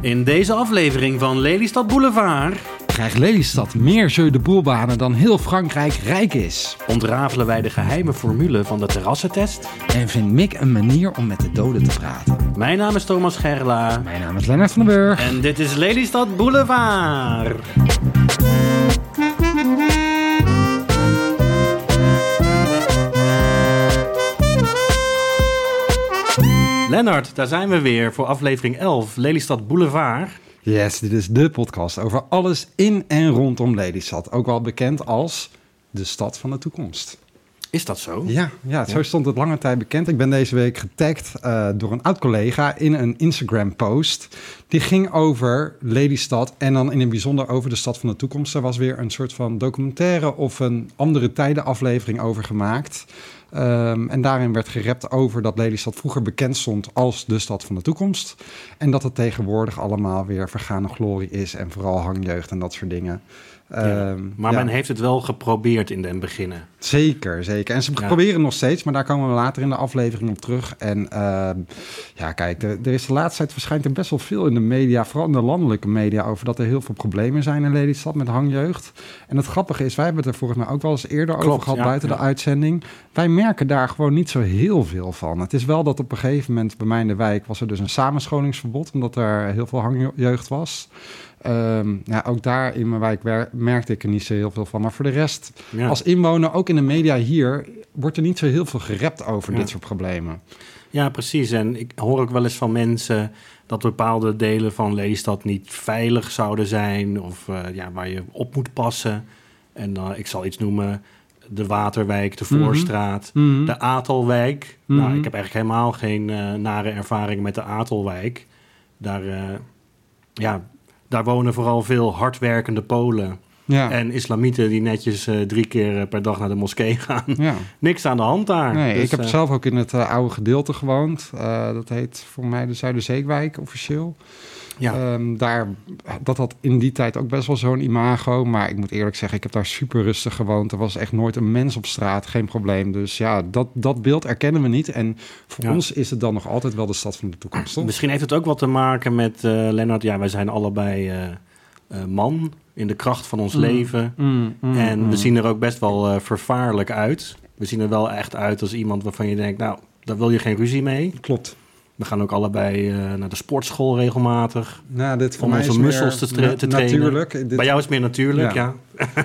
In deze aflevering van Lelystad Boulevard Krijgt Lelystad meer jeu de boelbanen dan heel Frankrijk rijk is? ontrafelen wij de geheime formule van de terrassentest. En vindt Mick een manier om met de doden te praten? Mijn naam is Thomas Gerla Mijn naam is Lennart van den Burg. en dit is Lelystad Boulevard. Lennart, daar zijn we weer voor aflevering 11, Lelystad Boulevard. Yes, dit is de podcast over alles in en rondom Lelystad. Ook wel bekend als de stad van de toekomst. Is dat zo? Ja, ja zo stond het lange tijd bekend. Ik ben deze week getagd eh, door een oud-collega in een Instagram-post. Die ging over Lelystad en dan in het bijzonder over de stad van de toekomst. Er was weer een soort van documentaire of een andere tijden aflevering over gemaakt. Ehm, en daarin werd gerept over dat Lelystad vroeger bekend stond als de stad van de toekomst. En dat het tegenwoordig allemaal weer vergane glorie is en vooral hangjeugd en dat soort dingen. Ja. Ehm, Maar ja. men heeft het wel geprobeerd in den beginnen. Zeker, zeker. En ze Ja. proberen nog steeds, maar daar komen we later in de aflevering op terug. En ehm, ja, kijk, er, er is de laatste tijd verschijnt er best wel veel in de media, vooral in de landelijke media, over dat er heel veel problemen zijn in Lelystad met hangjeugd. En het grappige is, wij hebben het er volgens mij ook wel eens eerder over gehad buiten de uitzending. Wij merken daar gewoon niet zo heel veel van. Het is wel dat op een gegeven moment bij mij in de wijk was er dus een samenscholingsverbod, omdat er heel veel hangjeugd was. Ehm, ja, ook daar in mijn wijk merkte ik er niet zo heel veel van. Maar voor de rest, Ja. als inwoner, ook in de media hier, wordt er niet zo heel veel gerept over Ja. dit soort problemen. Ja, precies. En ik hoor ook wel eens van mensen dat bepaalde delen van Lelystad niet veilig zouden zijn of eh, ja, waar je op moet passen. En dan, ik zal iets noemen, de Waterwijk, de Mhm. Voorstraat, Mhm. de Atelwijk. Mhm. Nou, ik heb eigenlijk helemaal geen eh, nare ervaring met de Atelwijk. Daar, eh, ja, daar wonen vooral veel hardwerkende Polen Ja. en islamieten die netjes eh, drie keer eh, per dag naar de moskee gaan. ja. Niks aan de hand daar. Nee, Dus, ik heb eh, zelf ook in het oude gedeelte gewoond. Dat heet voor mij de Zuiderzeewijk officieel. Ja. Ehm, daar, dat had in die tijd ook best wel zo'n imago. Maar ik moet eerlijk zeggen, ik heb daar super rustig gewoond. Er was echt nooit een mens op straat, geen probleem. Dus ja, dat, dat beeld erkennen we niet. En voor Ja. ons is het dan nog altijd wel de stad van de toekomst, toch? Misschien heeft het ook wat te maken met eh Lennart. Ja, wij zijn allebei eh, eh, man in de kracht van ons Mm. leven. Mm, mm, en we zien er ook best wel vervaarlijk uit. We zien er wel echt uit als iemand waarvan je denkt, nou, daar wil je geen ruzie mee. Klopt. We gaan ook allebei eh, naar de sportschool regelmatig. Nou, dit voor Om mij onze is te na- te trainen. Natuurlijk. Dit- Bij jou is het meer natuurlijk, ja. Ja.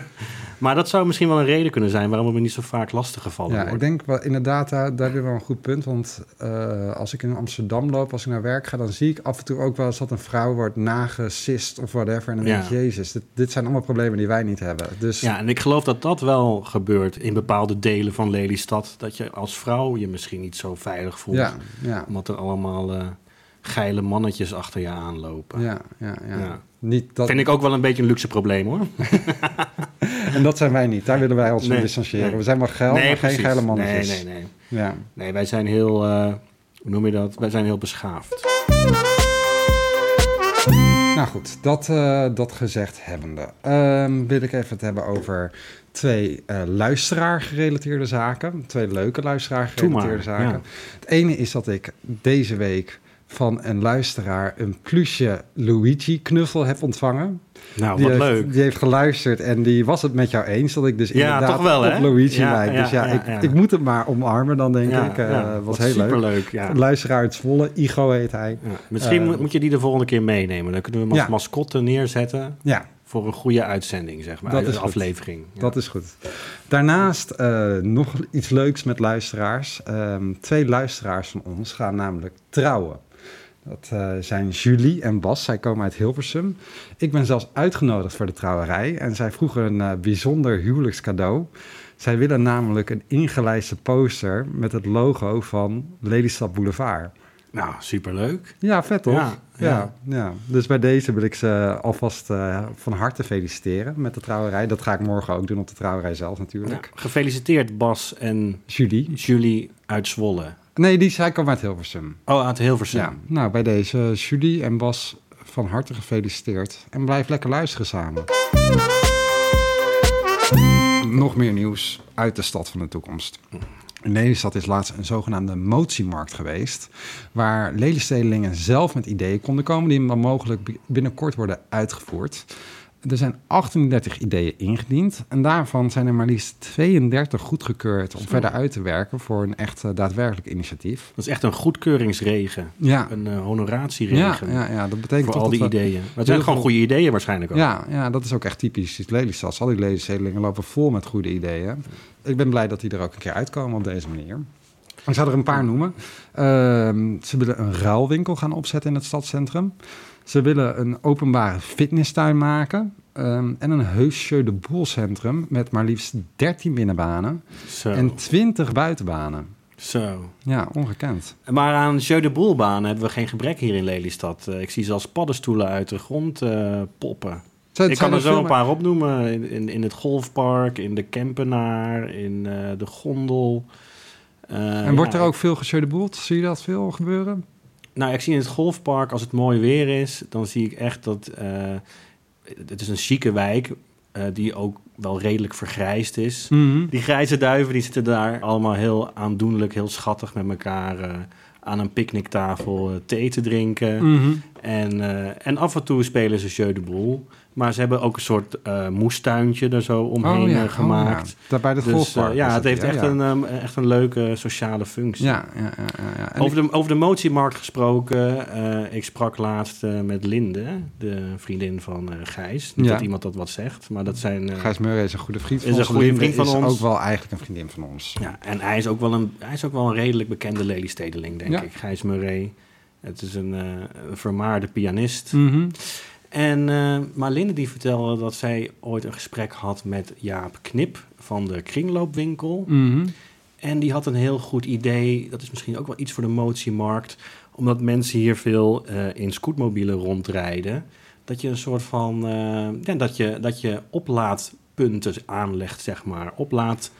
maar dat zou misschien wel een reden kunnen zijn waarom we niet zo vaak lastiggevallen Ja, worden. ik denk wel, inderdaad, daar, daar heb je wel een goed punt. Want eh, als ik in Amsterdam loop, als ik naar werk ga, dan zie ik af en toe ook wel eens dat een vrouw wordt nagesist of whatever. En dan denk Ja. jezus, dit, dit zijn allemaal problemen die wij niet hebben. Dus Ja, en ik geloof dat dat wel gebeurt in bepaalde delen van Lelystad. Dat je als vrouw je misschien niet zo veilig voelt. ja, ja, Omdat er allemaal eh, geile mannetjes achter je aanlopen. ja, ja, ja. Ja. Niet dat, Vind ik ook wel een beetje een luxe probleem hoor. En dat zijn wij niet. Daar willen wij ons van Nee, distancieren. nee. We zijn wel geil, maar geen precies. geile mannetjes. Nee, nee, nee. Ja. Nee, wij zijn heel, eh, hoe noem je dat? Wij zijn heel beschaafd. Nou goed, dat, eh, dat gezegd hebbende, ehm, wil ik even het hebben over twee eh luisteraar-gerelateerde zaken. Twee leuke luisteraar-gerelateerde zaken. Het ene is dat ik deze week van een luisteraar een plusje Luigi-knuffel heb ontvangen. Nou, die wat heeft, leuk. Die heeft geluisterd en die was het met jou eens dat ik dus Ja, inderdaad toch wel, op hè? Luigi Ja, lijk. ja, Dus ja, ik, ik moet het maar omarmen dan, denk ik. Ja, was wat heel leuk. superleuk, ja. Een luisteraar uit Zwolle, Igo heet hij. Ja, Misschien Eh, moet- je die de volgende keer meenemen. Dan kunnen we hem als mascotte neerzetten Ja, voor een goede uitzending, zeg maar. Dat is aflevering. Ja. Dat is goed. Daarnaast eh, nog iets leuks met luisteraars. Ehm, twee luisteraars van ons gaan namelijk trouwen. Dat eh, zijn Julie en Bas. Zij komen uit Hilversum. Ik ben zelfs uitgenodigd voor de trouwerij. En zij vroegen een eh, bijzonder huwelijkscadeau. Zij willen namelijk een ingelijste poster met het logo van Lelystad Boulevard. Nou, superleuk. Ja, vet toch? Ja, Ja, ja. ja, Dus bij deze wil ik ze alvast eh, van harte feliciteren met de trouwerij. Dat ga ik morgen ook doen op de trouwerij zelf natuurlijk. Gefeliciteerd Bas en Julie. Julie uit Zwolle. Nee, die zij komt uit Hilversum. Oh, uit Hilversum. Ja, nou bij deze Julie en Bas van harte gefeliciteerd. En blijf lekker luisteren samen. Nog meer nieuws uit de stad van de toekomst. In Lelystad is laatst een zogenaamde motiemarkt geweest, waar Lelystedelingen zelf met ideeën konden komen die dan mogelijk bi- binnenkort worden uitgevoerd. Er zijn 38 ideeën ingediend en daarvan zijn er maar liefst 32 goedgekeurd om Zo. verder uit te werken voor een echt eh, daadwerkelijk initiatief. Dat is echt een goedkeuringsregen. Ja, Een ja, honoratieregen. ja, ja dat betekent voor toch al dat die we- ideeën. Maar het zijn gewoon goede ideeën waarschijnlijk ook. Ja, ja, dat is ook echt typisch Lelystad. Al die Lelystedelingen lopen vol met goede ideeën. Ik ben blij dat die er ook een keer uitkomen op deze manier. Ik zou er een paar noemen. Ehm, ze willen een ruilwinkel gaan opzetten in het stadscentrum. Ze willen een openbare fitnesstuin maken. Ehm, en een heus de Boel centrum met maar liefst 13 binnenbanen Zo. en 20 buitenbanen. Zo. Ja, ongekend. Maar aan Jeu de Boelbanen hebben we geen gebrek hier in Lelystad. Eh, ik zie zelfs paddenstoelen uit de grond eh, poppen. Zijn- ik kan er zo een paar opnoemen. In, in, in het golfpark, in de Kempenaar, in eh, de Gondel. En wordt ja, er ook veel Jeu de Boel? Zie je dat veel gebeuren? Nou, ik zie in het golfpark, als het mooi weer is, dan zie ik echt dat... eh, het is een chique wijk, eh, die ook wel redelijk vergrijsd is. Mhm. Die grijze duiven die zitten daar allemaal heel aandoenlijk, heel schattig met elkaar... eh, aan een picknicktafel thee te drinken. Mhm. En, en af en toe spelen ze Jeu de Boel. Maar ze hebben ook een soort eh, moestuintje er zo omheen Oh ja, eh, oh gemaakt. ja. Daar bij de Dus golfpark. eh, ja, het heeft echt. Een, ehm, echt een leuke sociale functie. Ja, ja, ja. Over de, over de motiemarkt gesproken, ik sprak laatst met Linde, de vriendin van Gijs. Niet dat iemand dat wat zegt, maar dat zijn... Gijs Murray is een goede vriend van Is een goede vriend van is ons. ook wel eigenlijk een vriendin van ons. ja, en hij is, ook wel een, hij is ook wel een redelijk bekende Lelystedeling, denk ik. Gijs Murray. Het is een, vermaarde pianist. Mhm. En, eh, maar Linde die vertelde dat zij ooit een gesprek had met Jaap Knip van de kringloopwinkel. Mhm. En die had een heel goed idee. Dat is misschien ook wel iets voor de motiemarkt. Omdat mensen hier veel eh, in scootmobielen rondrijden. Dat je een soort van. eh, ja, dat je, dat je oplaadpunten aanlegt, zeg maar. Oplaad.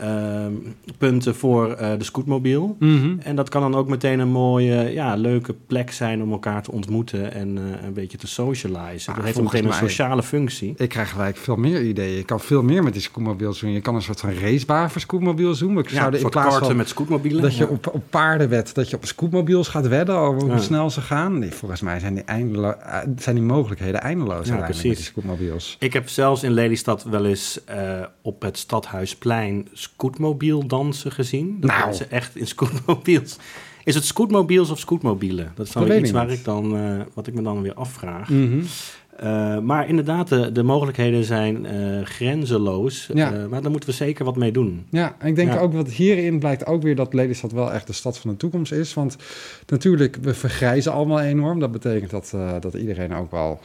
Ehm, punten voor eh, de scootmobiel. Mhm. En dat kan dan ook meteen een mooie, ja, leuke plek zijn om elkaar te ontmoeten en eh, een beetje te socializen. Ah, dat heeft volgens meteen een sociale functie. Ik krijg gelijk veel meer ideeën. Je kan veel meer met die scootmobiels doen. Je kan een soort van racebaan voor scootmobiels doen. We Ja, zouden een in plaats van met scootmobielen. dat je op, op paarden wedt, dat je op scootmobiels gaat wedden over hoe Ja. snel ze gaan. Nee, volgens mij zijn die, eindelo- eh, zijn die mogelijkheden eindeloos Ja, uiteindelijk met die precies. scootmobiels. Ik heb zelfs in Lelystad wel eens eh, op het Stadhuisplein scootmobiel dansen gezien. Dat Nou. mensen echt in scootmobiels. Is het scootmobiels of scootmobielen? Dat is dan Dat weer weet iets waar niet. ik dan, eh, wat ik me dan weer afvraag. Mhm. Eh, maar inderdaad, de, de mogelijkheden zijn eh, grenzeloos. Ja. Maar daar moeten we zeker wat mee doen. Ja, en ik denk Ja. ook wat hierin blijkt ook weer dat Lelystad wel echt de stad van de toekomst is. Want natuurlijk, we vergrijzen allemaal enorm. Dat betekent dat, dat iedereen ook wel.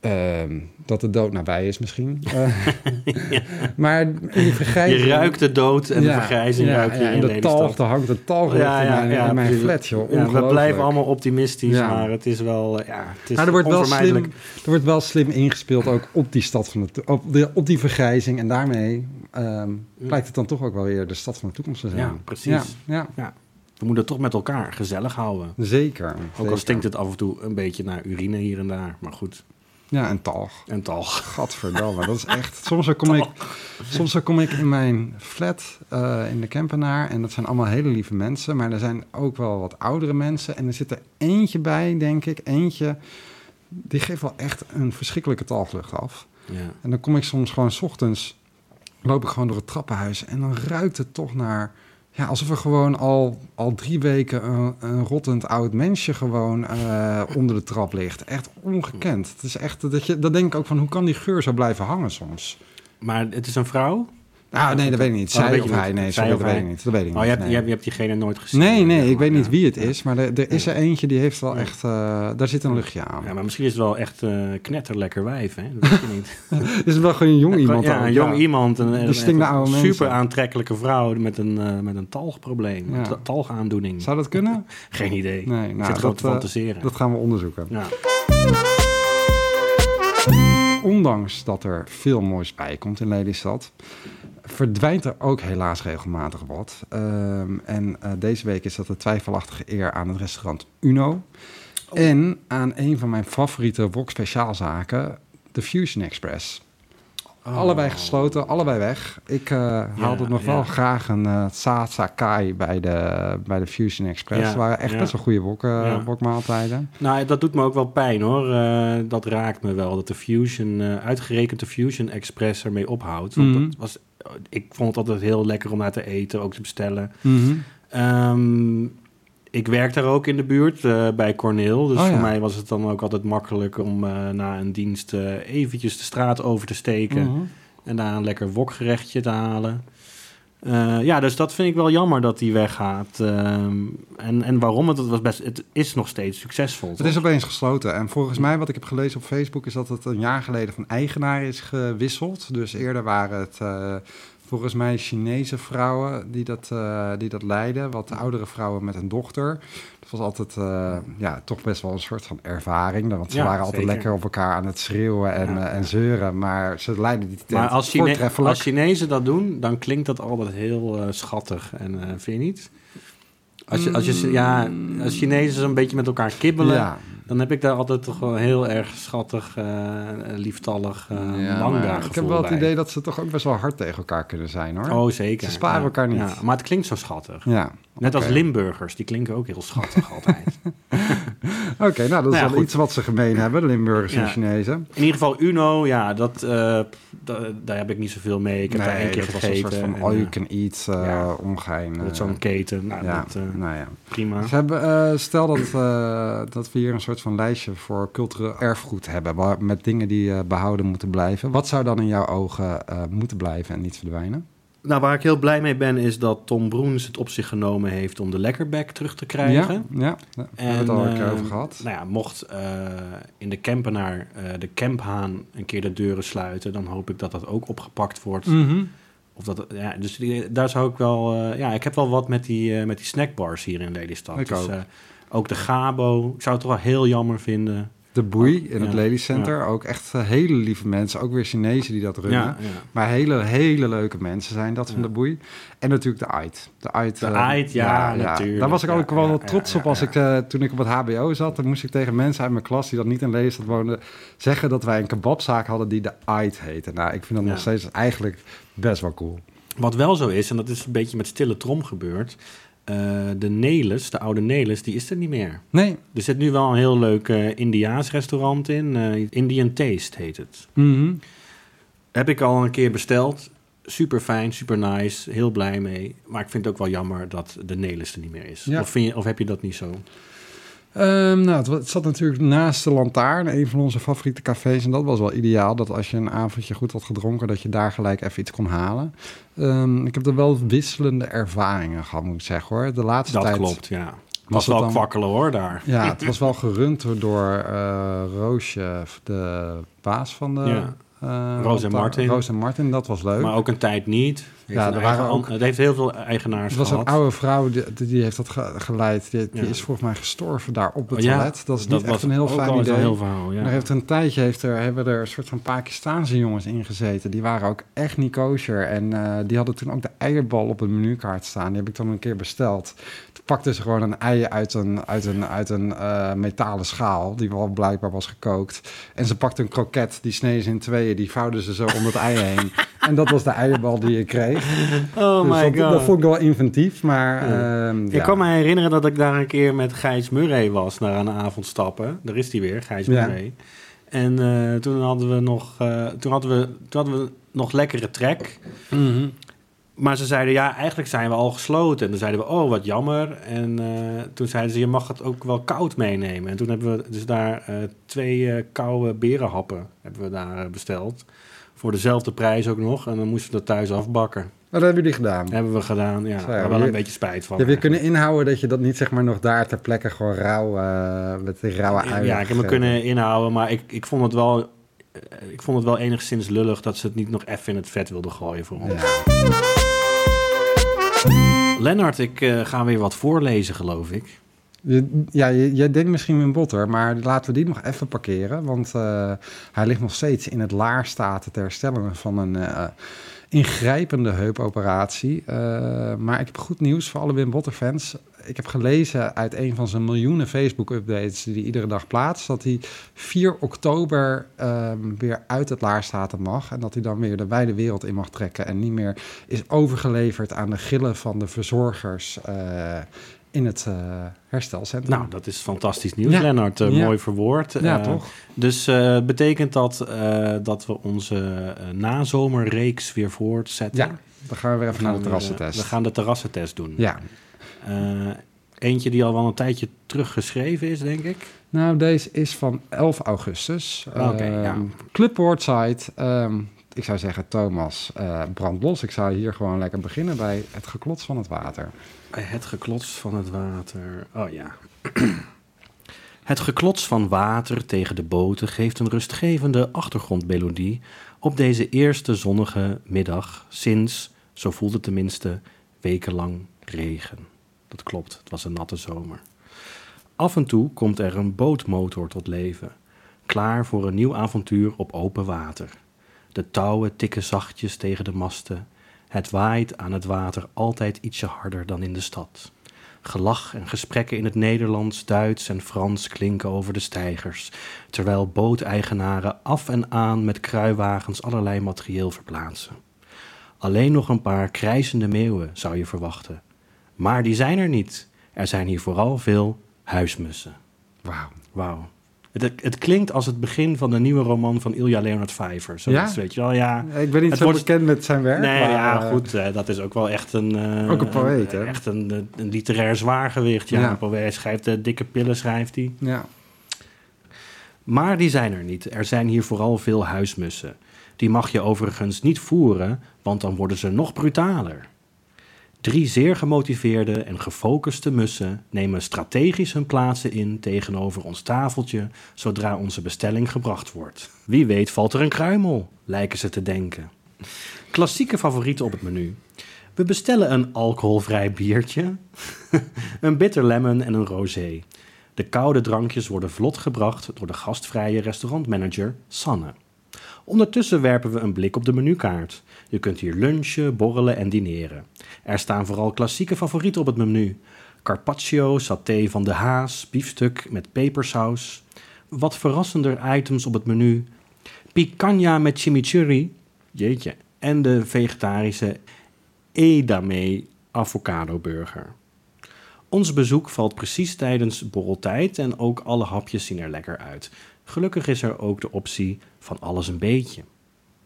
Ehm, dat de dood nabij is misschien. Eh, Maar in die vergrijzing... Je ruikt de dood en de vergrijzing ja, ruik je en de talg, er hangt de talg in ja, mijn, in mijn flat, joh. We blijven allemaal optimistisch, maar het is wel, ja, het is Maar er wordt, wel slim, er wordt wel slim ingespeeld ook op die stad van de op, de, op die vergrijzing. En daarmee ehm, blijkt het dan toch ook wel weer de stad van de toekomst te zijn. Ja, precies. Ja, ja, We moeten het toch met elkaar gezellig houden. zeker. Ook zeker. al stinkt het af en toe een beetje naar urine hier en daar. Maar goed, Ja, en talg. en talg. Gadverdamme, dat is echt... Soms dan kom ik, soms dan kom ik in mijn flat eh, in de Kempenaar... en dat zijn allemaal hele lieve mensen... maar er zijn ook wel wat oudere mensen... en er zit er eentje bij, denk ik. Eentje, die geeft wel echt een verschrikkelijke talglucht af. Ja. En dan kom ik soms gewoon 's ochtends... loop ik gewoon door het trappenhuis... en dan ruikt het toch naar... Ja, alsof er gewoon al, al drie weken een, rottend oud mensje gewoon eh, onder de trap ligt. Echt ongekend. Het is echt, dat, je, dat denk ik ook van, hoe kan die geur zo blijven hangen soms? Maar het is een vrouw? Nou, nee, dat weet ik niet. Oh, Zij of hij? Nee, Zij sorry, of dat weet ik niet. Dat weet ik Oh, niet. je hebt, nee. je, hebt, je hebt diegene nooit gezien. nee, nee, ik weet ja. niet wie het is, maar er, er is er eentje die heeft wel echt, eh, daar zit een luchtje aan. Ja, maar misschien is het wel echt eh knetterlekker wijf, hè? Dat weet je niet. Is het wel gewoon een jong iemand ja, een jong iemand. Een, een, super aantrekkelijke vrouw met een, eh, met een talgprobleem. Ja. Een ta- talgaandoening. Zou dat kunnen? Geen idee. Nee, nou, zit gewoon dat, te fantaseren. Dat gaan we onderzoeken. Ja. Ondanks dat er veel moois bij komt in Lelystad, verdwijnt er ook helaas regelmatig wat. Ehm, en eh, deze week is dat de twijfelachtige eer aan het restaurant Uno. En aan een van mijn favoriete wok speciaalzaken, de Fusion Express. Oh. Allebei gesloten, allebei weg. Ik eh, haalde nog wel ja. graag een eh Sasa Kai bij de, bij de Fusion Express. Ja, Het waren echt best wel goede wok, Ja. wokmaaltijden. Nou, dat doet me ook wel pijn hoor. Dat raakt me wel. Dat de Fusion, uitgerekend de Fusion Express ermee ophoudt. Want Mhm. dat was, ik vond het altijd heel lekker om naar te eten, ook te bestellen. Mhm. Ehm, ik werk daar ook in de buurt eh, bij Corneel. Dus Oh, voor ja. mij was het dan ook altijd makkelijk om eh, na een dienst eh, eventjes de straat over te steken. Mhm. En daar een lekker wokgerechtje te halen. Eh, ja, dus dat vind ik wel jammer dat die weggaat. Ehm, en, en waarom? Het, het, was best, het is nog steeds succesvol. Het is opeens gesloten. En volgens mij, wat ik heb gelezen op Facebook, is dat het een jaar geleden van eigenaar is gewisseld. Dus eerder waren het eh, volgens mij Chinese vrouwen die dat, eh, die dat leidden. Wat oudere vrouwen met een dochter. Dat was altijd eh, ja, toch best wel een soort van ervaring. Want ze Ja, waren altijd zeker. lekker op elkaar aan het schreeuwen en, Ja. eh, en zeuren. Maar ze leidden die tent Maar als, Chine als Chinezen dat doen, dan klinkt dat altijd heel schattig. En vind je niet? Als, je, als, je, ja, als Chinezen zo'n beetje met elkaar kibbelen, Ja, dan heb ik daar altijd toch wel heel erg schattig, eh, lieftallig uh, ja, manga ik heb wel het idee dat ze toch ook best wel hard tegen elkaar kunnen zijn hoor. Oh, zeker. Ze sparen Ja, elkaar niet. Ja, maar het klinkt zo schattig. Ja, Net als. Limburgers, die klinken ook heel schattig altijd. Oké, nou dat is Nou ja, wel goed. iets wat ze gemeen hebben, Limburgers en. Chinezen. In ieder geval Uno, ja, dat, eh, da- daar heb ik niet zoveel mee. Ik heb daar één keer dat gegeten. was een soort van en, all you eh, can eat uh, ja. omgein. met zo'n keten. Nou, ja, dat, eh, nou ja. prima. Ze hebben, stel dat, dat we hier een soort van lijstje voor cultureel erfgoed hebben, waar, met dingen die eh, behouden moeten blijven. Wat zou dan in jouw ogen moeten blijven en niet verdwijnen? Nou, waar ik heel blij mee ben, is dat Tom Broens het op zich genomen heeft om de lekkerback terug te krijgen. Ja, ja daar hebben we het al een keer eh, over gehad. Nou ja, mocht eh, in de Kempenaar eh, de Kemphaan een keer de deuren sluiten, dan hoop ik dat dat ook opgepakt wordt. Mhm. Of dat, ja, dus die- daar zou ik wel... eh, ja, ik heb wel wat met die, met die snackbars hier in Lelystad. Ik dus, ook. ook de Gabo. Ik zou het toch wel heel jammer vinden. De boei in het Lady Center. Ook echt eh, hele lieve mensen. Ook weer Chinezen die dat runnen. Ja. Maar hele, hele leuke mensen zijn dat van de boei. En natuurlijk de AIT. De AIT, De eh, ja, natuurlijk. Daar was ik ook wel trots op als ik, eh, toen ik op het HBO zat. Dan moest ik tegen mensen uit mijn klas die dat niet in Lelystad woonden... zeggen dat wij een kebabzaak hadden die de AIT heette. Nou, ik vind dat nog steeds eigenlijk best wel cool. Wat wel zo is, en dat is een beetje met stille trom gebeurd... eh, de Nelis, de oude Nelis, die is er niet meer. Nee. Er zit nu wel een heel leuk eh, Indiaas restaurant in. eh, Indian Taste heet het. Mhm. Heb ik al een keer besteld. Super fijn, super nice, heel blij mee. Maar ik vind het ook wel jammer dat de Nelis er niet meer is. Ja. Of, vind je, of heb je dat niet zo? Ehm, nou, het, zat natuurlijk naast de Lantaarn, een van onze favoriete cafés. En dat was wel ideaal, dat als je een avondje goed had gedronken... dat je daar gelijk even iets kon halen. Ehm, ik heb er wel wisselende ervaringen gehad, moet ik zeggen, hoor. De laatste Dat tijd... klopt, ja. Was, wel dan- kwakkelen hoor daar. Ja, het was wel gerund door eh, Roosje, de baas van de... Ja. eh, Roos en. Martin. Roos en Martin, dat was leuk. Maar ook een tijd niet. Heeft Ja, er waren ook- Het heeft heel veel eigenaars het was een gehad. oude vrouw, die, die heeft dat ge- geleid. Die, die Ja. is volgens mij gestorven daar op het Oh, ja, toilet. Dat is niet echt een heel fijn idee. een heel verhaal, ja. Er heeft een tijdje heeft er, hebben er een soort van Pakistaanse jongens in gezeten. Die waren ook echt niet kosher. En eh, die hadden toen ook de eierbal op een menukaart staan. Die heb ik dan een keer besteld. Toen pakten ze gewoon een ei uit een, uit een, uit een eh, metalen schaal. Die wel blijkbaar was gekookt. En ze pakten een kroket. Die sneden ze in tweeën. Die vouwden ze zo om het ei heen. En dat was de eierbal die je kreeg. Oh Dus my dat, god. dat vond ik wel inventief. Maar Ja. ehm, Ik ja. kan me herinneren dat ik daar een keer met Gijs Murray was naar een avond stappen. Daar is hij weer, Gijs. Murray. En eh, toen hadden we nog, eh, toen hadden we, toen hadden we nog lekkere trek. Mhm. Maar ze zeiden, ja, eigenlijk zijn we al gesloten. En toen zeiden we, oh, wat jammer. En eh, toen zeiden ze, je mag het ook wel koud meenemen. En toen hebben we dus daar twee koude berenhappen hebben we daar besteld. Voor dezelfde prijs ook nog. En dan moesten we dat thuis afbakken. Wat hebben jullie gedaan? Dat hebben we gedaan, ja. Zo, Daar wel een beetje spijt van. Je hebt je kunnen inhouden dat je dat niet zeg maar nog daar ter plekke gewoon rauw eh, met die rauwe uien Ja, ik heb me kunnen inhouden, maar ik, ik, vond het wel, eh, ik vond het wel enigszins lullig dat ze het niet nog even in het vet wilden gooien voor ons. Ja. Lennart, ik eh, ga weer wat voorlezen, geloof ik. Je- ja, jij denkt misschien Wim Botter, maar laten we die nog even parkeren. Want eh, hij ligt nog steeds in het laarstaten ter herstelling van een eh, ingrijpende heupoperatie. Eh, maar ik heb goed nieuws voor alle Wim Botter fans. Ik heb gelezen uit een van zijn miljoenen Facebook-updates die hij iedere dag plaatst... dat hij 4 oktober ehm, weer uit het laarstaten mag... en dat hij dan weer de wijde wereld in mag trekken... en niet meer is overgeleverd aan de gillen van de verzorgers... in het eh, herstelcentrum. Nou, dat is fantastisch nieuws, Ja. Lennart. Eh, Ja. Mooi verwoord. ja, Eh, toch? Dus betekent dat dat we onze nazomerreeks weer voortzetten? Ja, dan gaan we weer even naar de We terrassentest. eh, We gaan de terrassentest doen. Ja, eentje die al wel een tijdje terug geschreven is, denk ik. nou deze is van 11 augustus. Oké, Ehm, ja. Ehm, ik zou zeggen, Thomas, eh brand los. Ik zou hier gewoon lekker beginnen bij het geklots van het water. Het geklots van het water. Oh ja. Het geklots van water tegen de boten geeft een rustgevende achtergrondmelodie op deze eerste zonnige middag sinds, zo voelt het tenminste, wekenlang regen. Dat klopt, het was een natte zomer. Af en toe komt er een bootmotor tot leven, klaar voor een nieuw avontuur op open water. De touwen tikken zachtjes tegen de masten. Het waait aan het water altijd ietsje harder dan in de stad. Gelach en gesprekken in het Nederlands, Duits en Frans klinken over de steigers, terwijl booteigenaren af en aan met kruiwagens allerlei materieel verplaatsen. Alleen nog een paar krijzende meeuwen zou je verwachten. Maar die zijn er niet. Er zijn hier vooral veel huismussen. Wauw. Wauw. Het, het klinkt als het begin van de nieuwe roman van Ilja Leonard Vijver. Ja? weet je wel, ja. Ik ben niet Het zo wordt- bekend met zijn werk. Nee, maar, ja, eh, goed. eh, dat is ook wel echt een... eh, Ook een poëet, hè? Echt een, literair zwaargewicht. Ja, Ja. Een poëet. Schrijft dikke pillen, schrijft hij. Ja. Maar die zijn er niet. Er zijn hier vooral veel huismussen. Die mag je overigens niet voeren, want dan worden ze nog brutaler. Drie zeer gemotiveerde en gefocuste mussen nemen strategisch hun plaatsen in tegenover ons tafeltje zodra onze bestelling gebracht wordt. Wie weet valt er een kruimel, lijken ze te denken. Klassieke favorieten op het menu. We bestellen een alcoholvrij biertje, een bitter lemon en een rosé. De koude drankjes worden vlot gebracht door de gastvrije restaurantmanager Sanne. Ondertussen werpen we een blik op de menukaart. Je kunt hier lunchen, borrelen en dineren. Er staan vooral klassieke favorieten op het menu. Carpaccio, saté van de haas, biefstuk met pepersaus. Wat verrassender items op het menu. Picanha met chimichurri, jeetje, en de vegetarische edamame avocado burger. Ons bezoek valt precies tijdens borreltijd en ook alle hapjes zien er lekker uit. Gelukkig is er ook de optie van alles een beetje.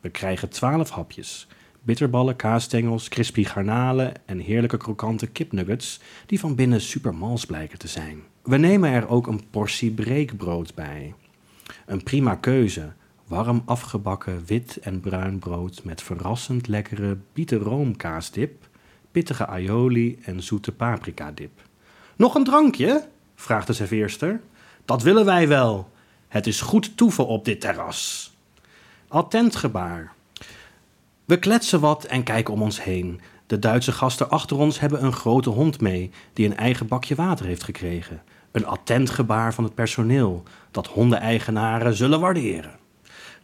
We krijgen 12 hapjes. Bitterballen, kaasstengels, crispy garnalen en heerlijke krokante kipnuggets die van binnen super mals blijken te zijn. We nemen er ook een portie breekbrood bij. Een prima keuze. Warm afgebakken wit en bruin brood met verrassend lekkere bietenroomkaasdip, pittige aioli en zoete paprikadip. Nog een drankje? vraagt de serveerster. Dat willen wij wel. Het is goed toeven op dit terras. Attent gebaar. We kletsen wat en kijken om ons heen. De Duitse gasten achter ons hebben een grote hond mee, die een eigen bakje water heeft gekregen. Een attent gebaar van het personeel, dat hondeneigenaren zullen waarderen.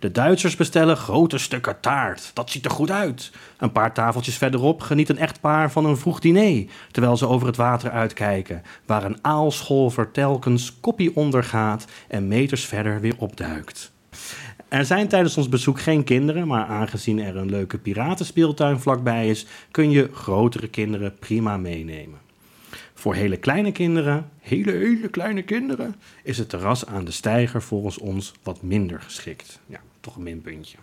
De Duitsers bestellen grote stukken taart. Dat ziet er goed uit. Een paar tafeltjes verderop geniet een echtpaar van een vroeg diner, terwijl ze over het water uitkijken, waar een aalscholver telkens koppie ondergaat en meters verder weer opduikt. Er zijn tijdens ons bezoek geen kinderen, maar aangezien er een leuke piratenspeeltuin vlakbij is, kun je grotere kinderen prima meenemen. Voor hele kleine kinderen, hele hele kleine kinderen, is het terras aan de steiger volgens ons wat minder geschikt. Ja, toch een minpuntje.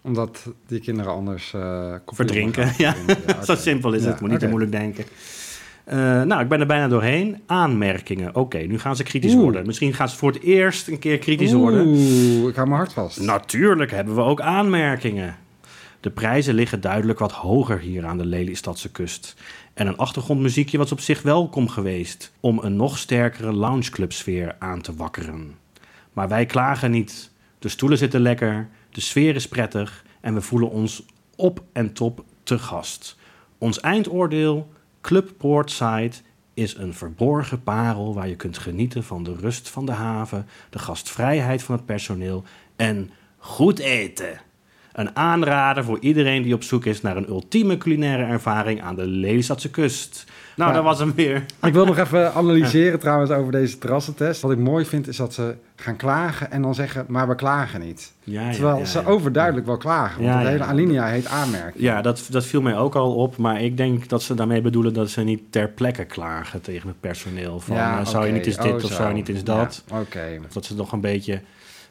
Omdat die kinderen anders eh Verdrinken, ja. Zo simpel is Ja, het, moet niet te moeilijk denken. Eh, nou, ik ben er bijna doorheen. Aanmerkingen. Oké, nu gaan ze kritisch Oeh. worden. Misschien gaan ze voor het eerst een keer kritisch worden. Oeh, ik hou mijn hart vast. Natuurlijk hebben we ook aanmerkingen. De prijzen liggen duidelijk wat hoger hier aan de Lelystadse kust. En een achtergrondmuziekje was op zich welkom geweest om een nog sterkere loungeclubsfeer aan te wakkeren. Maar wij klagen niet. De stoelen zitten lekker, de sfeer is prettig en we voelen ons op en top te gast. Ons eindoordeel: Club Portside is een verborgen parel waar je kunt genieten van de rust van de haven, de gastvrijheid van het personeel en goed eten. Een aanrader voor iedereen die op zoek is naar een ultieme culinaire ervaring aan de Lelystadse kust. Nou, dat was hem weer. Ik wil nog even analyseren trouwens over deze terrassentest. Wat ik mooi vind is dat ze gaan klagen en dan zeggen, maar we klagen niet. Ja, Terwijl ja, ja, ze overduidelijk wel klagen. Want de hele alinea heet aanmerking. Ja, dat, dat viel mij ook al op. Maar ik denk dat ze daarmee bedoelen dat ze niet ter plekke klagen tegen het personeel. Van eh, zou je niet eens dit Oh, of zo. zou je niet eens dat. Oké. Of dat ze nog een beetje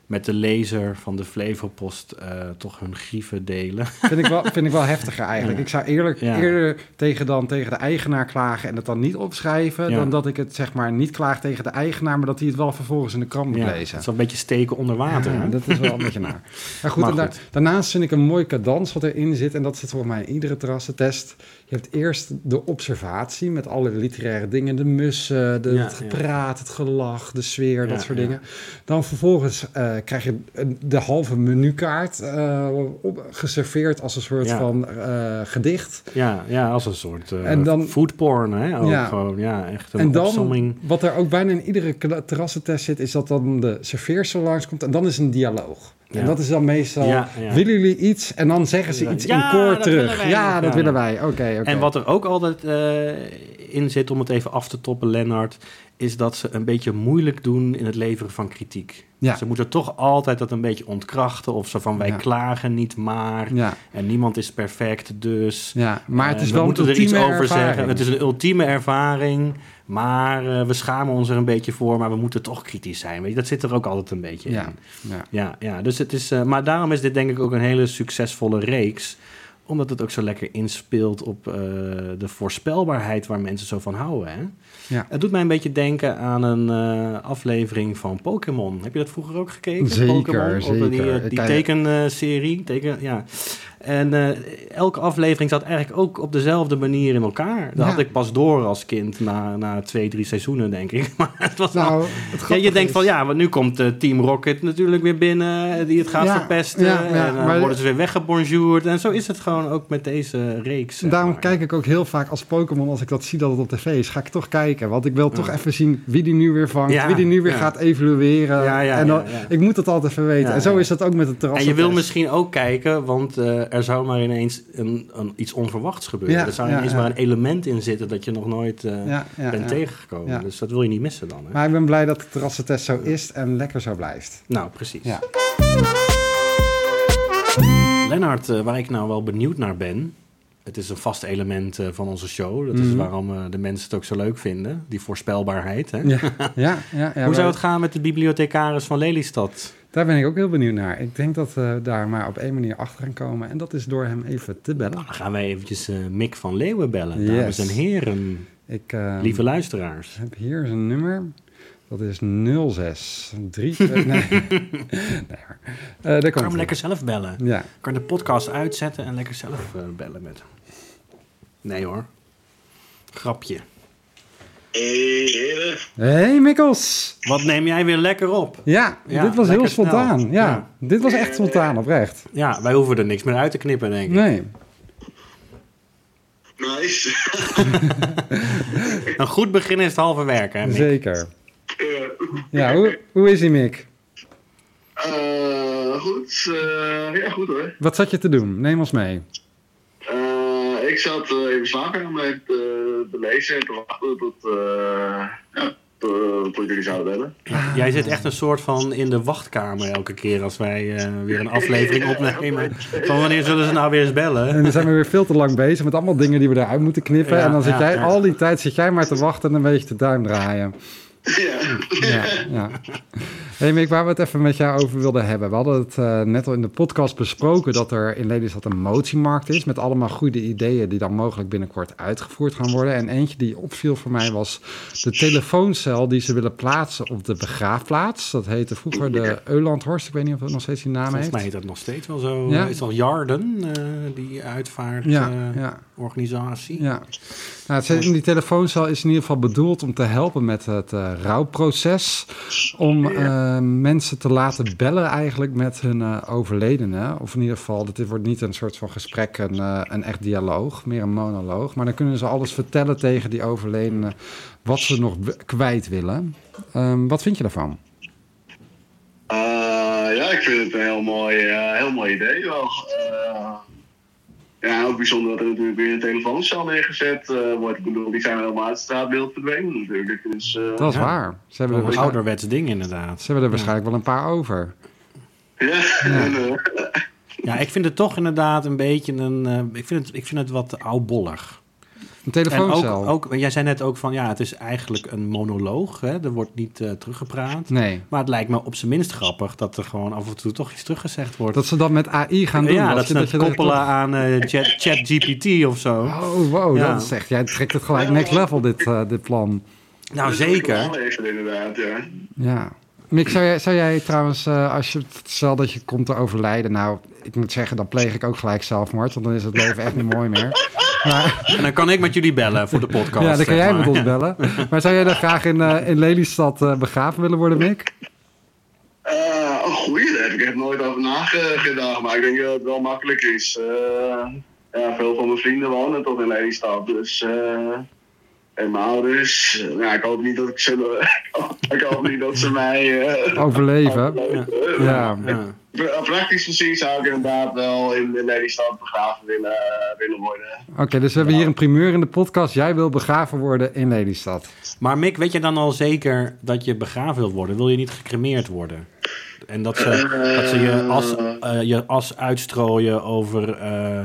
met de lezer van de Flevopost eh, toch hun grieven delen. Vind ik wel, vind ik wel heftiger eigenlijk. Ja. Ik zou eerlijk, Ja. eerder tegen, dan, tegen de eigenaar klagen en het dan niet opschrijven... Ja. dan dat ik het zeg maar niet klaag tegen de eigenaar... maar dat hij het wel vervolgens in de krant moet lezen. het is wel een beetje steken onder water. Dat is wel een beetje naar. Maar goed, Maar en da- goed. daarnaast vind ik een mooi cadans wat erin zit. En dat zit volgens mij in iedere terrassentest. Je hebt eerst de observatie met alle literaire dingen. De mussen, de, het gepraat, het gelach, de sfeer, dat soort dingen. Dan vervolgens eh, krijg je de halve menukaart eh, op, geserveerd als een soort Ja. van eh, gedicht. Ja, ja, als een soort eh En dan- foodporn. Hè? Ook Ja. gewoon, ja, echt een En dan, wat er ook bijna in iedere terrassentest zit, is dat dan de serveerster langskomt en dan is een dialoog. En Ja. dat is dan meestal, Ja, ja. willen jullie iets? En dan zeggen ze iets in koor terug. wij ja, dat willen wij. Oké. En wat er ook altijd eh, in zit, om het even af te toppen, Lennart, is dat ze een beetje moeilijk doen in het leveren van kritiek. Ja. Ze moeten toch altijd dat een beetje ontkrachten. Of zo van wij klagen niet maar. En niemand is perfect, dus. ja, maar het eh, is we wel een moeten er iets over ervaring. zeggen. Het is een ultieme ervaring. Maar eh, we schamen ons er een beetje voor. Maar we moeten toch kritisch zijn. Weet je? Dat zit er ook altijd een beetje Ja, in. ja. Ja, ja dus het is, eh, maar daarom is dit denk ik ook een hele succesvolle reeks. Omdat het ook zo lekker inspeelt op eh, de voorspelbaarheid waar mensen zo van houden. Hè? Ja. Het doet mij een beetje denken aan een aflevering van Pokémon. Heb je dat vroeger ook gekeken? Zeker? Of die, die tekenserie. Teken, ja. En eh, elke aflevering zat eigenlijk ook op dezelfde manier in elkaar. Dat Ja. had ik pas door als kind na, na twee, drie seizoenen, denk ik. Maar het was Nou, het ja, je denkt van ja, want nu komt eh, Team Rocket natuurlijk weer binnen, eh, die het gaat Ja, verpesten. en dan maar- worden ze weer weggebonjourd. En zo is het gewoon ook met deze reeks. Daarom maar. kijk ik ook heel vaak als Pokémon, als ik dat zie dat het op tv is, ga ik toch kijken. Want ik wil toch even zien wie die nu weer vangt, Ja, wie die nu weer gaat ja, en dan. Ik moet het altijd even weten. En zo is dat ook met het En terras. je wil misschien ook kijken, want eh, er zou maar ineens een, een, iets onverwachts gebeuren. Ja, er zou ja, ineens ja. maar een element in zitten dat je nog nooit eh, bent tegengekomen. Dus dat wil je niet missen dan. Hè? Maar ik ben blij dat de terrassentest zo is en lekker zo blijft. Nou, precies. Ja. Lennart, eh, waar ik nou wel benieuwd naar ben. Het is een vast element eh, van onze show. Dat is Mhm. waarom de mensen het ook zo leuk vinden. Die voorspelbaarheid. Hè? Ja, ja, ja, Hoe zou het gaan met de bibliothecaris van Lelystad? Daar ben ik ook heel benieuwd naar. Ik denk dat we daar maar op één manier achter gaan komen. En dat is door hem even te bellen. Nou, dan gaan wij eventjes eh, Mick van Leeuwen bellen. Yes. Dames en heren, Ik eh, lieve luisteraars. heb hier zijn nummer. Dat is 06 3. nee. nee hoor. Eh, daar Ik kan hem lekker zelf bellen. Ja. Ik kan de podcast uitzetten en lekker zelf eh, bellen met hem. Nee hoor. Grapje. Hey, heren. Hey Mikkels. Wat neem jij weer lekker op? Ja, Ja, dit was heel spontaan. Ja, Ja. dit was echt spontaan, oprecht. Ja, wij hoeven er niks meer uit te knippen, denk ik. Nee. Nice. Een goed begin is het halve werk, hè? Mick? Zeker. Eh, Ja, hoe, hoe is ie, Mick? eh, goed. eh, ja, goed hoor. Wat zat je te doen? Neem ons mee. Eh, ik zat eh, in de slaapkamer met eh, te lezen en te wachten tot, eh, ja, tot, tot jullie zouden bellen. Jij zit echt een soort van in de wachtkamer elke keer als wij eh, weer een aflevering opnemen. Van wanneer zullen ze nou weer eens bellen? En dan zijn we weer veel te lang bezig met allemaal dingen die we eruit moeten knippen. Ja, en dan zit ja, jij ja. al die tijd zit jij maar te wachten en een beetje te duim draaien. ja. Ja, ja. Hey Mick, waar we het even met jou over wilden hebben. We hadden het eh, net al in de podcast besproken dat er in Lelystad een motiemarkt is. Met allemaal goede ideeën die dan mogelijk binnenkort uitgevoerd gaan worden. En eentje die opviel voor mij was de telefooncel die ze willen plaatsen op de begraafplaats. Dat heette vroeger de Eulandhorst. Ik weet niet of het nog steeds die naam Volgens heeft. mij heet dat nog steeds wel zo. Ja. Is het al Jarden, eh, die uitvaart? Ja, eh, ja. Organisatie. Ja, nou, het, die telefooncel is in ieder geval bedoeld om te helpen met het eh, rouwproces. Om eh, mensen te laten bellen eigenlijk met hun eh, overledene. Of in ieder geval, dit wordt niet een soort van gesprek, een, eh, een echt dialoog, meer een monoloog. Maar dan kunnen ze alles vertellen tegen die overledene wat ze nog kwijt willen. Ehm, wat vind je daarvan? Eh, ja, ik vind het een heel mooi, heel mooi idee wel. Ja, ook bijzonder dat er natuurlijk weer een telefooncel neergezet eh, wordt. Ik bedoel, die zijn helemaal uit het straatbeeld verdwenen natuurlijk. Dus, eh, Dat is Ja. waar. Ze hebben, Een ouderwets ding inderdaad. ze hebben er waarschijnlijk wel een paar over. ja, eh, Ja, ik vind het toch inderdaad een beetje een... eh, ik, vind het, ik vind het wat oudbollig. Een En telefooncel? ook, ook, jij zei net ook van, ja, het is eigenlijk een monoloog. Hè? Er wordt niet eh, teruggepraat. Nee. Maar het lijkt me op zijn minst grappig dat er gewoon af en toe toch iets teruggezegd wordt. Dat ze dat met AI gaan doen. ja, dat dat ze er koppelen aan eh, Chat- ChatGPT of zo. Oh, wow, Ja. dat is echt... Jij trekt het gelijk next level, dit, eh, dit plan. Nou, dat zeker. inderdaad, ja. Ja. Mick, zou jij, zou jij trouwens, eh, als je stel dat je komt te overlijden, nou, ik moet zeggen, dan pleeg ik ook gelijk zelfmoord, want dan is het leven echt niet mooi meer. Maar, En dan kan ik met jullie bellen voor de podcast. ja, dan kan jij maar. met ons bellen. Maar zou jij dan graag in, eh, in Lelystad eh, begraven willen worden, Mick? Eh, een goeie, daar heb ik echt nooit over nagedacht. Maar ik denk dat het wel makkelijk is. Eh, ja, veel van mijn vrienden wonen toch in Lelystad. Dus, eh, en mijn ouders. ja, ik hoop niet dat ik ze, ik hoop niet dat ze mij eh, Overleven. overleven. Ja. Ja. Praktisch gezien zou ik inderdaad wel in, in Lelystad begraven willen, willen worden. Oké, dus we hebben hier een primeur in de podcast. Jij wil begraven worden in Lelystad. Maar Mick, weet je dan al zeker dat je begraven wilt worden? Wil je niet gecremeerd worden? En dat ze, dat ze je, as, eh, je as uitstrooien over, eh,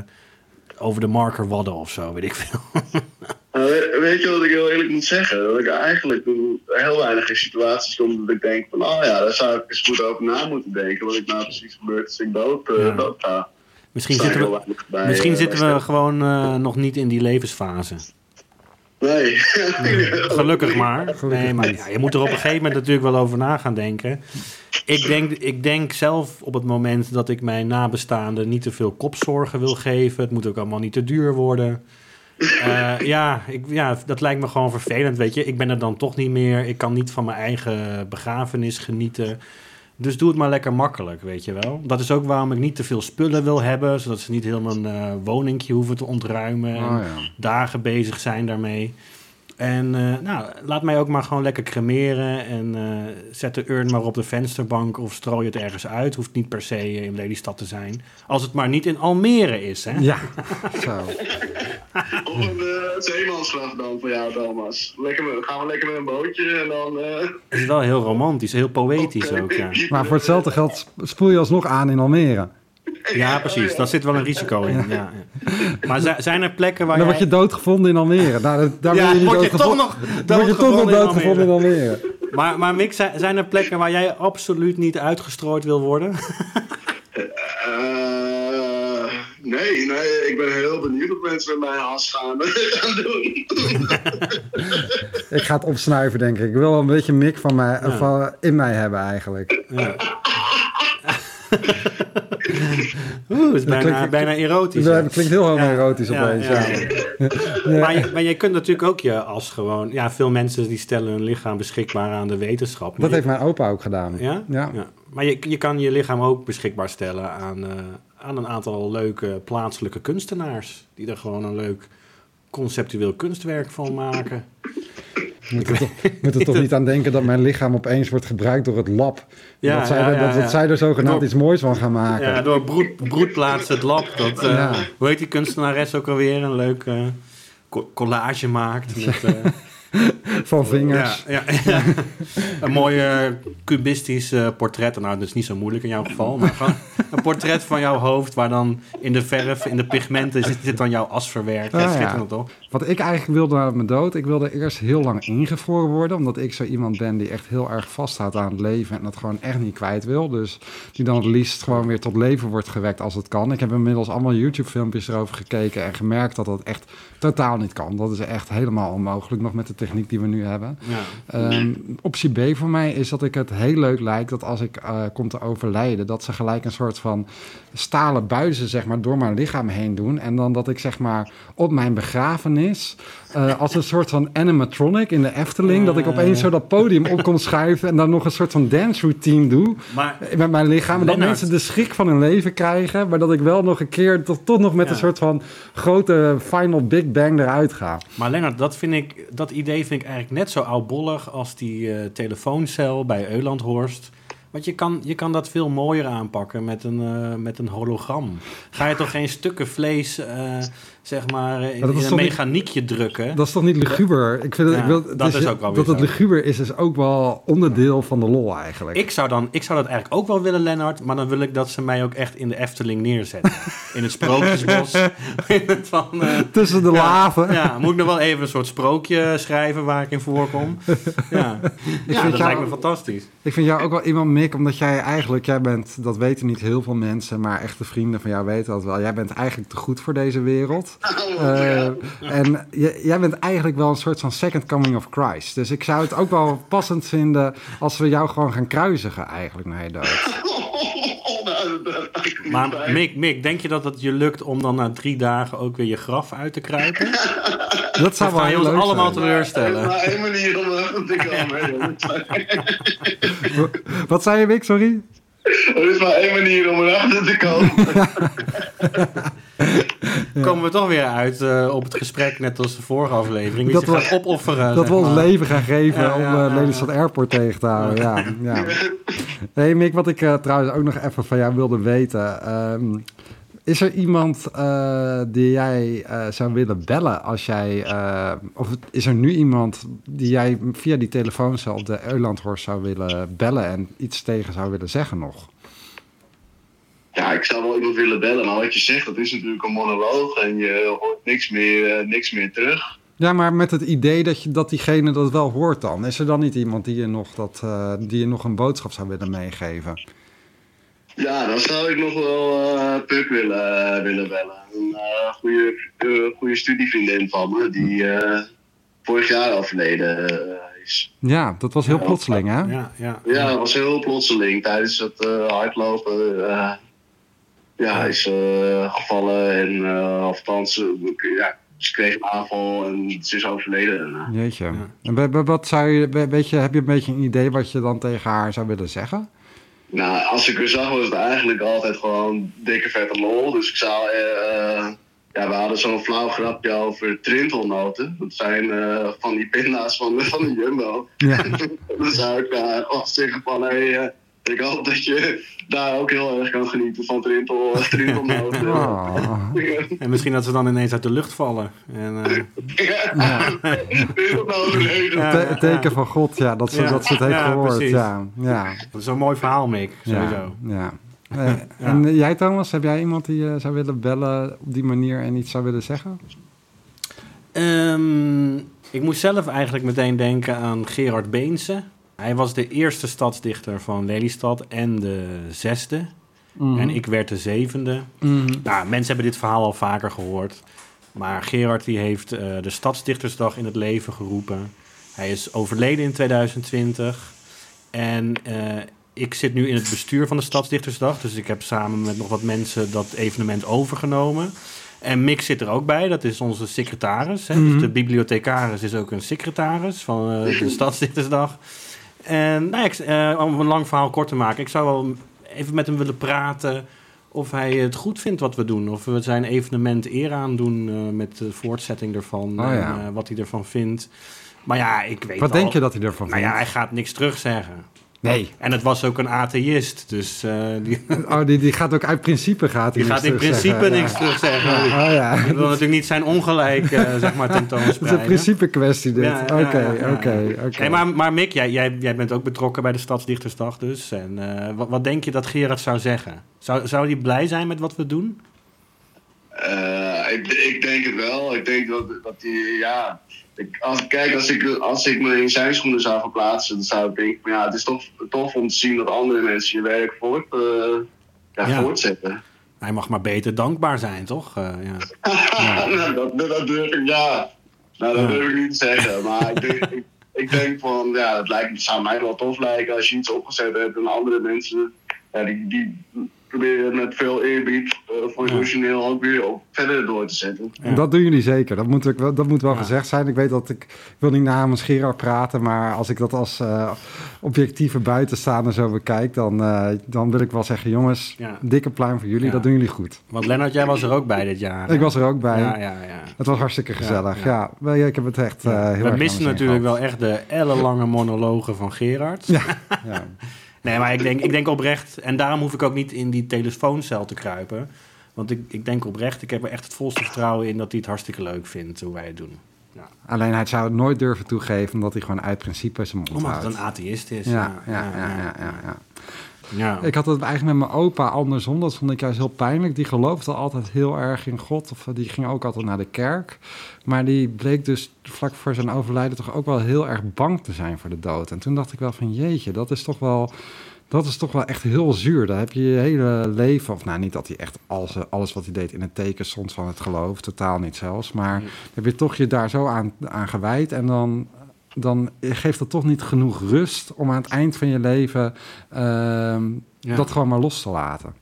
over de marker Wadden of zo, weet ik veel. We- weet je wat ik heel eerlijk moet zeggen? Dat ik eigenlijk heel weinig in situaties kom dat ik denk van, oh ja, daar zou ik eens goed over na moeten denken. Wat ik nou precies gebeurt als ik dood, eh, Ja. dood ga. Misschien zitten we, bij, misschien eh, zitten we gewoon eh, nog niet in die levensfase. Nee. Gelukkig maar. Gelukkig nee, maar ja, je moet er op een gegeven moment natuurlijk wel over na gaan denken. Ik denk, ik denk zelf op het moment dat ik mijn nabestaanden niet te veel kopzorgen wil geven. Het moet ook allemaal niet te duur worden. Eh, ja, ik, ja, dat lijkt me gewoon vervelend, weet je. Ik ben er dan toch niet meer. Ik kan niet van mijn eigen begrafenis genieten. Dus doe het maar lekker makkelijk, weet je wel. Dat is ook waarom ik niet te veel spullen wil hebben. Zodat ze niet heel mijn eh woningje hoeven te ontruimen. En Oh ja. dagen bezig zijn daarmee. En eh, nou, laat mij ook maar gewoon lekker cremeren. En eh, zet de urn maar op de vensterbank of strooi het ergens uit. Hoeft niet per se in Lelystad te zijn. Als het maar niet in Almere is, hè? Ja, zo. Of een uh, dan voor jou, Thomas. Lekker, gaan we lekker met een bootje en dan... eh, Het is wel heel romantisch, heel poëtisch ook, ja. Maar voor hetzelfde geld sp- spoel je alsnog aan in Almere. Ja, precies. Daar zit wel een risico in. Ja, ja. Maar zi- zijn er plekken waar Dan jij... word je doodgevonden in Almere. Nou, daar Ja, je niet word je toch nog Dan word je toch nog doodgevonden in doodgevonden in Almere. Maar, maar Mick, zi- zijn er plekken waar jij absoluut niet uitgestrooid wil worden? eh, nee, nee, ik ben heel benieuwd wat mensen met mijn as gaan, doen. Ik ga het opsnuiven, denk ik. Ik wil wel een beetje mik van mij, Ja. van, in mij hebben, eigenlijk. Ja. Oeh, het is bijna, klinkt- bijna erotisch. Dat klinkt heel Ja, erotisch ja, opeens. ja. Ja. Maar, je, maar je kunt natuurlijk ook je as gewoon... Ja, veel mensen die stellen hun lichaam beschikbaar aan de wetenschap. Dat je- heeft mijn opa ook gedaan. Ja? Ja. Ja. Maar je, je kan je lichaam ook beschikbaar stellen aan, eh, aan een aantal leuke plaatselijke kunstenaars. Die er gewoon een leuk conceptueel kunstwerk van maken. Je moet er, toch, moet er toch niet aan denken dat mijn lichaam opeens wordt gebruikt door het lab. Ja, dat zij, ja, er, dat, ja. dat zij er zogenaamd Door- iets moois van gaan maken. Ja, door broed, broedplaats het lab. Dat, Ja. Hoe heet die kunstenares ook alweer? Een leuk eh, co- collage maakt. Met, eh, Van vingers. ja, een mooi cubistisch eh, portret. Nou, dat is niet zo moeilijk in jouw geval. Maar gewoon een portret van jouw hoofd... waar dan in de verf, in de pigmenten... zit, zit dan jouw as verwerkt. Ah, ja. schitterend toch? Wat ik eigenlijk wilde na mijn dood, ik wilde eerst heel lang ingevroren worden. Omdat ik zo iemand ben die echt heel erg vasthoudt aan het leven en dat gewoon echt niet kwijt wil. Dus die dan het liefst gewoon weer tot leven wordt gewekt als het kan. Ik heb inmiddels allemaal YouTube filmpjes erover gekeken en gemerkt dat dat echt totaal niet kan. Dat is echt helemaal onmogelijk nog met de techniek die we nu hebben. Ja. Ehm, optie B voor mij is dat ik het heel leuk lijkt dat als ik eh, kom te overlijden, dat ze gelijk een soort van stalen buizen zeg maar, door mijn lichaam heen doen. En dan dat ik zeg maar op mijn begrafenis, eh, als een soort van animatronic in de Efteling, dat ik opeens zo dat podium op kon schuiven en dan nog een soort van dance routine doe Maar met mijn lichaam. En dat Lennart. mensen de schrik van hun leven krijgen, maar dat ik wel nog een keer toch, toch nog met Ja. een soort van grote final big bang eruit ga. Maar Lennart, dat, vind ik, dat idee vind ik eigenlijk net zo oudbollig als die eh, telefooncel bij Eulandhorst. Want je kan, je kan dat veel mooier aanpakken met een, eh, met een hologram. Ga je toch geen stukken vlees, eh, zeg maar, in, dat in een niet- mechaniekje drukken? Dat is toch niet luguber? Ik vind Ja, ik wil, dat is, is ook wel Dat het luguber is, is ook wel onderdeel van de lol eigenlijk. Ik zou, dan, ik zou dat eigenlijk ook wel willen, Lennart. Maar dan wil ik dat ze mij ook echt in de Efteling neerzetten. In het sprookjesbos. in het van, eh, Tussen de ja, laven. Ja, moet ik nog wel even een soort sprookje schrijven waar ik in voorkom. Ja, ja vind dat jou- lijkt me fantastisch. Ik vind jou ook wel iemand, Mick, omdat jij eigenlijk, jij bent, dat weten niet heel veel mensen, maar echte vrienden van jou weten dat wel. Jij bent eigenlijk te goed voor deze wereld. Eh, en jij bent eigenlijk wel een soort van second coming of Christ. Dus ik zou het ook wel passend vinden als we jou gewoon gaan kruisigen eigenlijk naar je dood. Ik Maar. Mick, Mick, denk je dat het je lukt om dan na drie dagen ook weer je graf uit te kruipen? Dat zou wel heel ons leuk allemaal zijn. Er teleurstellen? is maar één manier om erachter te komen. Wat zei je, Mick? Sorry? Er is maar één manier om erachter te komen. Komen we toch weer uit eh, op het gesprek, net als de vorige aflevering. Dat we- opofferen. Dat we ons maar. leven gaan geven Ja, om ja, uh, ja, Lelystad Airport tegen te houden. Ja, ja. Hey Mick, wat ik eh, trouwens ook nog even van jou wilde weten. ehm, is er iemand eh, die jij eh, zou willen bellen als jij... eh, of is er nu iemand die jij via die telefooncel op de Eulandhorst zou willen bellen... en iets tegen zou willen zeggen nog? Ja, ik zou wel iemand willen bellen, maar wat je zegt, dat is natuurlijk een monoloog en je hoort niks meer, niks meer terug. Ja, maar met het idee dat, je, dat diegene dat wel hoort dan. Is er dan niet iemand die je nog, dat, die je nog een boodschap zou willen meegeven? Ja, dan zou ik nog wel eh Puk willen, eh, willen bellen. Een goede, eh, goede studievriendin van me, die eh, vorig jaar overleden is. Ja, dat was heel Ja. plotseling, hè? Ja, ja. Ja, dat was heel plotseling tijdens het eh, hardlopen. eh, ja, hij is eh, gevallen en uh, althans, ja, ze kreeg een aanval en ze is overleden. daarna. Jeetje. Ja. En wat zou je, weet je, heb je een beetje een idee wat je dan tegen haar zou willen zeggen? Nou, als ik haar zag, was het eigenlijk altijd gewoon dikke vette lol. Dus ik zou. eh, eh, ja, we hadden zo'n flauw grapje over trintelnoten. Dat zijn eh, van die pinda's van, de- van de Jumbo. Ja. Dan zou ik uh, gewoon zeggen van, hé, ik hoop dat je daar ook heel erg kan genieten van trintel, trintelnoten. Oh. En misschien dat ze dan ineens uit de lucht vallen. En, eh, Ja, leven. Ja. Te- teken van God, ja, dat ze, Ja. dat ze het heeft Ja, gehoord. Ja, ja, dat is een mooi verhaal, Mick. Sowieso. ja. ja. Eh, En jij, Thomas, heb jij iemand die je zou willen bellen op die manier en iets zou willen zeggen? Ehm, ik moest zelf eigenlijk meteen denken aan Gerard Beense. Hij was de eerste stadsdichter van Lelystad en de zesde. En ik werd de zevende. Mhm. Nou, mensen hebben dit verhaal al vaker gehoord. Maar Gerard die heeft eh, de Stadsdichtersdag in het leven geroepen. Hij is overleden in 2020. En eh, ik zit nu in het bestuur van de Stadsdichtersdag. Dus ik heb samen met nog wat mensen dat evenement overgenomen. En Mick zit er ook bij, dat is onze secretaris. Hè? Mhm. Dus de bibliothecaris is ook een secretaris van eh, de Stadsdichtersdag. En nou, ik, eh, om een lang verhaal kort te maken, ik zou wel even met hem willen praten of hij het goed vindt wat we doen. Of we zijn evenement eer aan doen eh, met de voortzetting ervan. Oh, en, eh, wat hij ervan vindt. Maar ja, ik weet Wat al- denk je dat hij ervan Nou vindt? ja, hij gaat niks terugzeggen. Nee. En het was ook een atheïst, dus eh, die, Oh, die, die gaat ook uit principe gaat hij die gaat in principe Ja. niks terugzeggen. Oh ja, Ik wil natuurlijk niet zijn ongelijk eh, zeg maar dat is een tentoonspreiden. principe kwestie dit. Oké, oké, maar, maar Mick, jij, jij, jij bent ook betrokken bij de Stadsdichtersdag dus. En, eh, wat, wat denk je dat Gerard zou zeggen? Zou, zou hij blij zijn met wat we doen? Eh, ik, ik denk het wel. Ik denk dat, dat die, ja. Ik, als, kijk, als ik, als ik me in zijn schoenen zou verplaatsen, dan zou ik denken: van, ja, het is toch tof om te zien dat andere mensen je werk voort, eh, ja, Ja. voortzetten. Hij mag maar beter dankbaar zijn, toch? Eh, ja. nou, dat, dat durf ik, ja. Nou, dat Ja. durf ik niet te zeggen. Maar ik denk, ik, ik denk van, ja, het, lijkt, het zou mij wel tof lijken als je iets opgezet hebt en andere mensen, ja, die, die proberen het met veel eerbied eh, voor Ja. origineel ook weer op, verder door te zetten. Ja. Dat doen jullie zeker. Dat moet, ook wel- dat moet wel Ja. gezegd zijn. Ik weet dat ik, ik wil niet namens Gerard praten, maar als ik dat als eh, objectieve buitenstaander zo bekijk, dan, eh, dan wil ik wel zeggen, jongens, Ja. dikke pluim voor jullie. Ja. Dat doen jullie goed. Want Lennart, jij was er ook bij dit jaar. hè? Ik was er ook bij. Ja, ja, ja. Het was hartstikke gezellig. Ja, ik heb het echt eh, heel erg We missen natuurlijk gehad. wel echt de ellenlange monologen van Gerard. Ja, ja. Nee, maar ik denk, ik denk oprecht, en daarom hoef ik ook niet in die telefooncel te kruipen. Want ik, ik denk oprecht, ik heb er echt het volste vertrouwen in dat hij het hartstikke leuk vindt hoe wij het doen. Alleen hij zou het nooit durven toegeven, omdat hij gewoon uit principe zijn mond Omdat houdt. het een atheïst is. ja, ja, ja, ja, ja, ja. Ja. Ik had het eigenlijk met mijn opa andersom. Dat vond ik juist heel pijnlijk. Die geloofde altijd heel erg in God. Of eh, die ging ook altijd naar de kerk. Maar die bleek dus vlak voor zijn overlijden toch ook wel heel erg bang te zijn voor de dood. En toen dacht ik wel van jeetje, dat is toch wel... Dat is toch wel echt heel zuur. Daar heb je je hele leven, of nou niet dat hij echt alles, alles wat hij deed in het teken stond van het geloof, totaal niet zelfs. Maar heb je toch je daar zo aan, aan gewijd en dan, dan geeft dat toch niet genoeg rust om aan het eind van je leven ehm, Ja. dat gewoon maar los te laten.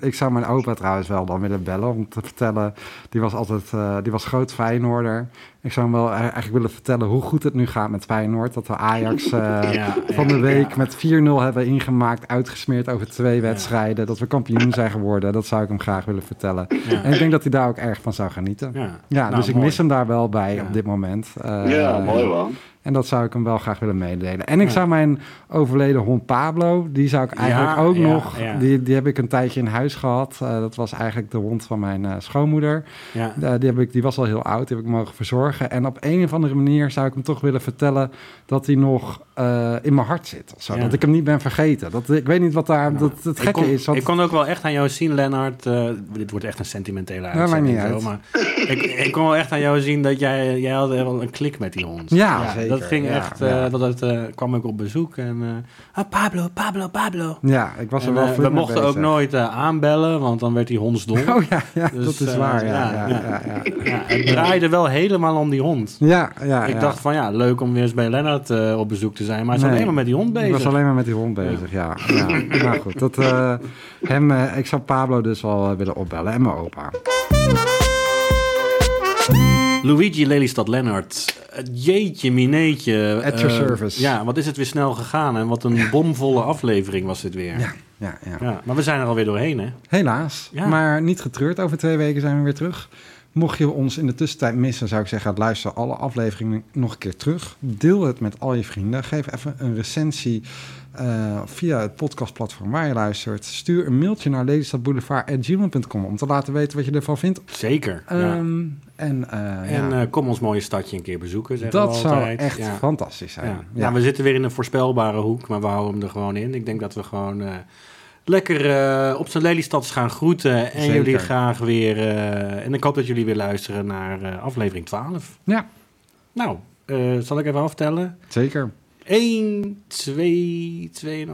Ik zou mijn opa trouwens wel dan willen bellen om te vertellen. Die was altijd, eh, die was groot Feyenoorder. Ik zou hem wel e- eigenlijk willen vertellen hoe goed het nu gaat met Feyenoord. Dat we Ajax eh, Ja, van ja, de week ja. met 4-0 hebben ingemaakt, uitgesmeerd over twee wedstrijden. Dat we kampioen zijn geworden. Dat zou ik hem graag willen vertellen. Ja. En ik denk dat hij daar ook erg van zou genieten. Ja, Ja, Nou, dus ik mis hem daar wel bij Ja. op dit moment. Eh, ja, mooi man. En dat zou ik hem wel graag willen meedelen. En ik Ja. zou mijn overleden hond Pablo, die zou ik eigenlijk Ja, ook ja, nog... ja. Die, die heb ik een tijdje in huis gehad. Eh, dat was eigenlijk de hond van mijn eh, schoonmoeder. Ja. Die, heb ik, die was al heel oud, die heb ik mogen verzorgen. En op een of andere manier zou ik hem toch willen vertellen... dat hij nog eh, in mijn hart zit. Zo. Ja. Dat ik hem niet ben vergeten. Dat, ik weet niet wat daar dat, het Ik gekke kon, is. Want, ik kon ook wel echt aan jou zien, Lennart. eh, dit wordt echt een sentimentele maakt uitzending. niet zo, uit. maar ik, ik kon wel echt aan jou zien dat jij, jij had wel een klik met die hond. Ja, zeker. Dat ging Ja, echt, eh, dat het, eh, kwam ik op bezoek en... eh, ah, Pablo, Pablo, Pablo. ja, ik was er En, wel we mochten ook nooit aanbellen, want dan werd hij hondsdol. Oh ja, ja Dus, dat is waar. Ja, ja, ja, ja. ja, ja. Ja, het draaide wel helemaal om die hond. Ja, ja, ik ja. dacht van ja, leuk om weer eens bij Lennart eh, op bezoek te zijn. Maar hij is Nee. alleen maar met die hond bezig. was alleen maar met die hond bezig, ja. ja. nou goed, dat, eh, hem, eh, ik zou Pablo dus wel eh, willen opbellen en mijn opa. Luigi Lelystad Lennart. Jeetje, mineetje. At your service. Ja, wat is het weer snel gegaan en wat een bomvolle aflevering was dit weer. Ja, ja, ja. Ja, maar we zijn er alweer doorheen, hè? Helaas, Ja. maar niet getreurd. Over twee weken zijn we weer terug. Mocht je ons in de tussentijd missen, zou ik zeggen, luister alle afleveringen nog een keer terug. Deel het met al je vrienden. Geef even een recensie eh, via het podcastplatform waar je luistert. Stuur een mailtje naar lelystadboulevard.gmail.com om te laten weten wat je ervan vindt. Zeker. ja. Ehm, en eh, En eh, kom ons mooie stadje een keer bezoeken, zeggen dat zou echt Ja. fantastisch zijn. Ja. Ja. Ja, we zitten weer in een voorspelbare hoek, maar we houden hem er gewoon in. Ik denk dat we gewoon lekker eh, op zijn Lelystads gaan groeten. En Zeker. jullie graag weer... eh, en ik hoop dat jullie weer luisteren naar eh, aflevering 12. Ja, Nou, eh, zal ik even aftellen? zeker. 1, 2, 2,5,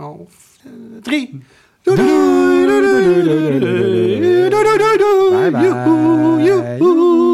3. Doei, doei, doei, doei, doei, doei, doei, doei, doei.